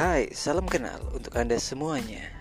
Hai, salam kenal untuk Anda semuanya.